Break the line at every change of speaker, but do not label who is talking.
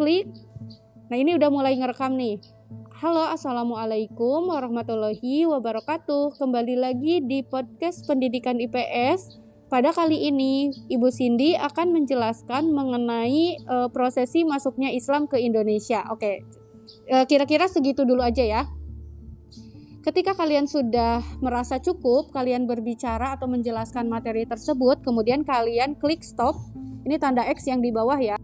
klik. Nah, ini udah mulai ngerekam nih. Halo, assalamualaikum warahmatullahi wabarakatuh. Kembali lagi di podcast Pendidikan IPS. Pada kali ini, Ibu Cindy akan menjelaskan mengenai e, prosesi masuknya Islam ke Indonesia. Oke, e, kira-kira segitu dulu aja ya. Ketika kalian sudah merasa cukup, kalian berbicara atau menjelaskan materi tersebut, kemudian kalian klik stop. Ini tanda X yang di bawah ya.